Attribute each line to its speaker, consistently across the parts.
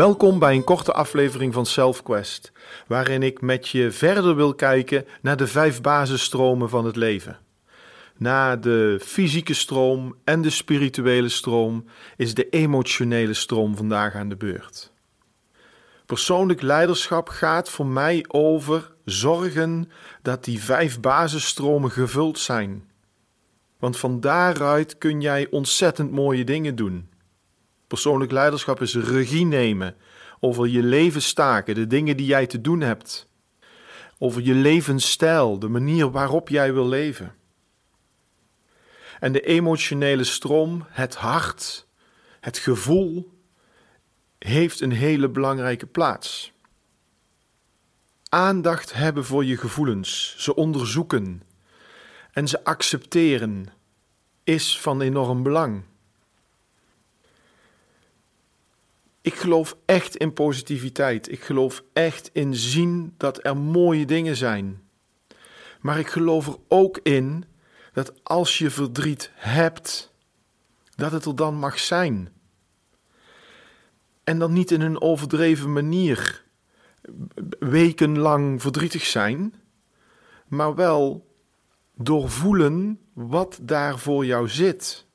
Speaker 1: Welkom bij een korte aflevering van SelfQuest, waarin ik met je verder wil kijken naar de vijf basisstromen van het leven. Na de fysieke stroom en de spirituele stroom is de emotionele stroom vandaag aan de beurt. Persoonlijk leiderschap gaat voor mij over zorgen dat die vijf basisstromen gevuld zijn. Want van daaruit kun jij ontzettend mooie dingen doen. Persoonlijk leiderschap is regie nemen over je levenstaken, de dingen die jij te doen hebt. Over je levensstijl, de manier waarop jij wil leven. En de emotionele stroom, het hart, het gevoel, heeft een hele belangrijke plaats. Aandacht hebben voor je gevoelens, ze onderzoeken en ze accepteren is van enorm belang. Ik geloof echt in positiviteit. Ik geloof echt in zien dat er mooie dingen zijn. Maar ik geloof er ook in dat als je verdriet hebt, dat het er dan mag zijn. En dan niet in een overdreven manier wekenlang verdrietig zijn, maar wel doorvoelen wat daar voor jou zit.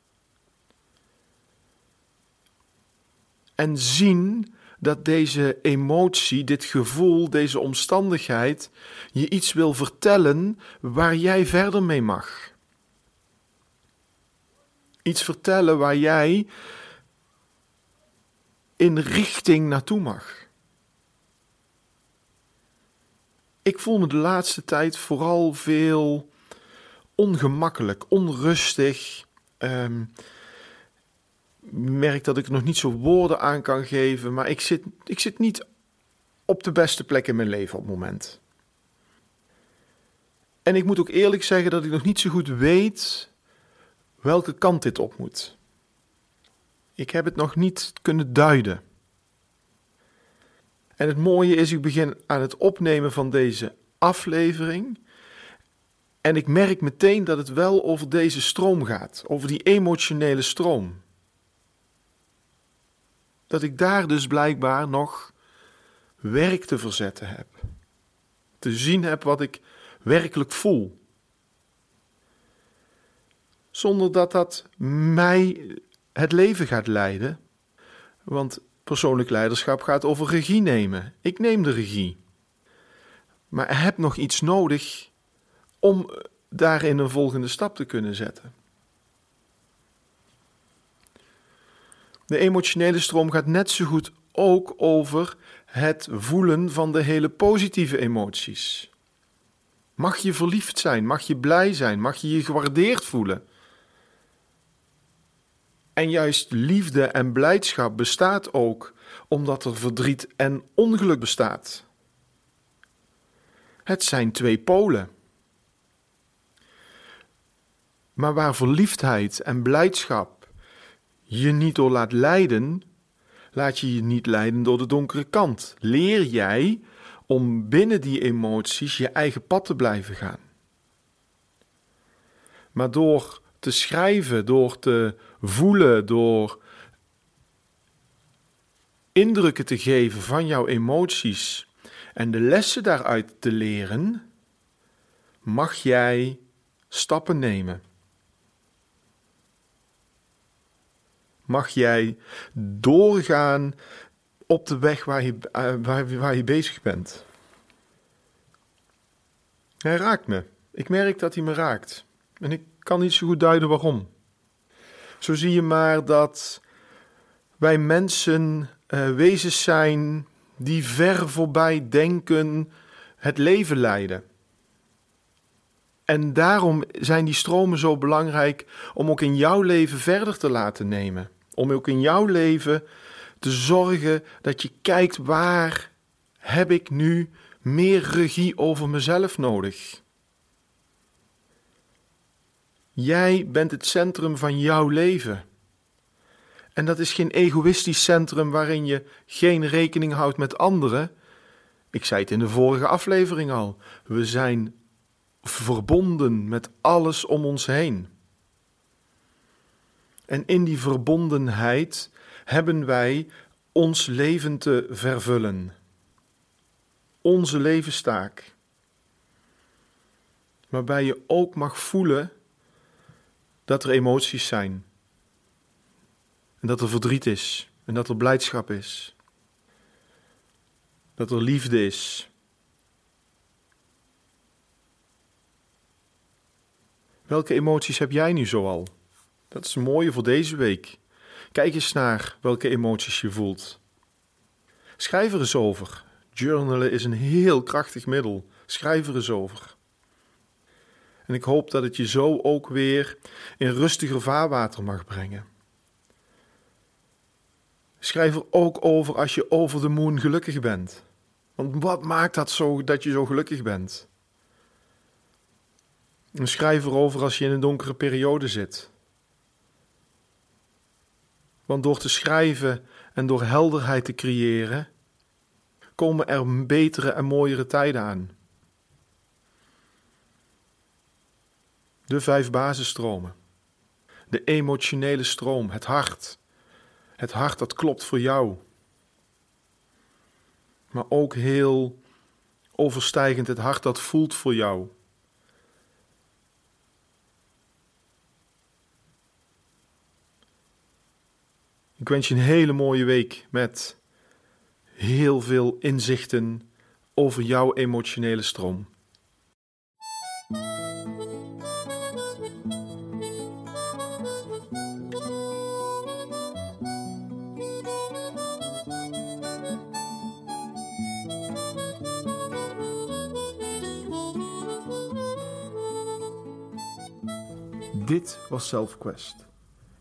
Speaker 1: En zien dat deze emotie, dit gevoel, deze omstandigheid je iets wil vertellen waar jij verder mee mag. Iets vertellen waar jij in richting naartoe mag. Ik voel me de laatste tijd vooral veel ongemakkelijk, onrustig. Um, merk dat ik nog niet zo woorden aan kan geven, maar ik zit, ik zit niet op de beste plek in mijn leven op het moment. En ik moet ook eerlijk zeggen dat ik nog niet zo goed weet welke kant dit op moet. Ik heb het nog niet kunnen duiden. En het mooie is, ik begin aan het opnemen van deze aflevering. En ik merk meteen dat het wel over deze stroom gaat, over die emotionele stroom dat ik daar dus blijkbaar nog werk te verzetten heb. Te zien heb wat ik werkelijk voel. Zonder dat dat mij het leven gaat leiden. Want persoonlijk leiderschap gaat over regie nemen. Ik neem de regie. Maar heb nog iets nodig om daarin een volgende stap te kunnen zetten. De emotionele stroom gaat net zo goed ook over het voelen van de hele positieve emoties. Mag je verliefd zijn, mag je blij zijn, mag je je gewaardeerd voelen. En juist liefde en blijdschap bestaat ook omdat er verdriet en ongeluk bestaat. Het zijn twee polen. Maar waar verliefdheid en blijdschap je niet door laat leiden, laat je je niet leiden door de donkere kant. Leer jij om binnen die emoties je eigen pad te blijven gaan. Maar door te schrijven, door te voelen, door indrukken te geven van jouw emoties en de lessen daaruit te leren, mag jij stappen nemen. Mag jij doorgaan op de weg waar je, eh, waar, waar je bezig bent. Hij raakt me. Ik merk dat hij me raakt. En ik kan niet zo goed duiden waarom. Zo zie je maar dat wij mensen uh, wezens zijn die ver voorbij denken het leven leiden. En daarom zijn die stromen zo belangrijk om ook in jouw leven verder te laten nemen. Om ook in jouw leven te zorgen dat je kijkt waar heb ik nu meer regie over mezelf nodig. Jij bent het centrum van jouw leven. En dat is geen egoïstisch centrum waarin je geen rekening houdt met anderen. Ik zei het in de vorige aflevering al. We zijn verbonden met alles om ons heen. En in die verbondenheid hebben wij ons leven te vervullen. Onze levenstaak. Waarbij je ook mag voelen dat er emoties zijn. En dat er verdriet is. En dat er blijdschap is. Dat er liefde is. Welke emoties heb jij nu zoal? Dat is een mooie voor deze week. Kijk eens naar welke emoties je voelt. Schrijf er eens over. Journalen is een heel krachtig middel. Schrijf er eens over. En ik hoop dat het je zo ook weer in rustiger vaarwater mag brengen. Schrijf er ook over als je over de moon gelukkig bent. Want wat maakt dat zo dat je zo gelukkig bent? En schrijf erover als je in een donkere periode zit. Want door te schrijven en door helderheid te creëren, komen er betere en mooiere tijden aan. De vijf basisstromen. De emotionele stroom, het hart. Het hart dat klopt voor jou. Maar ook heel overstijgend het hart dat voelt voor jou. Ik wens je een hele mooie week met heel veel inzichten over jouw emotionele stroom. Dit was SelfQuest.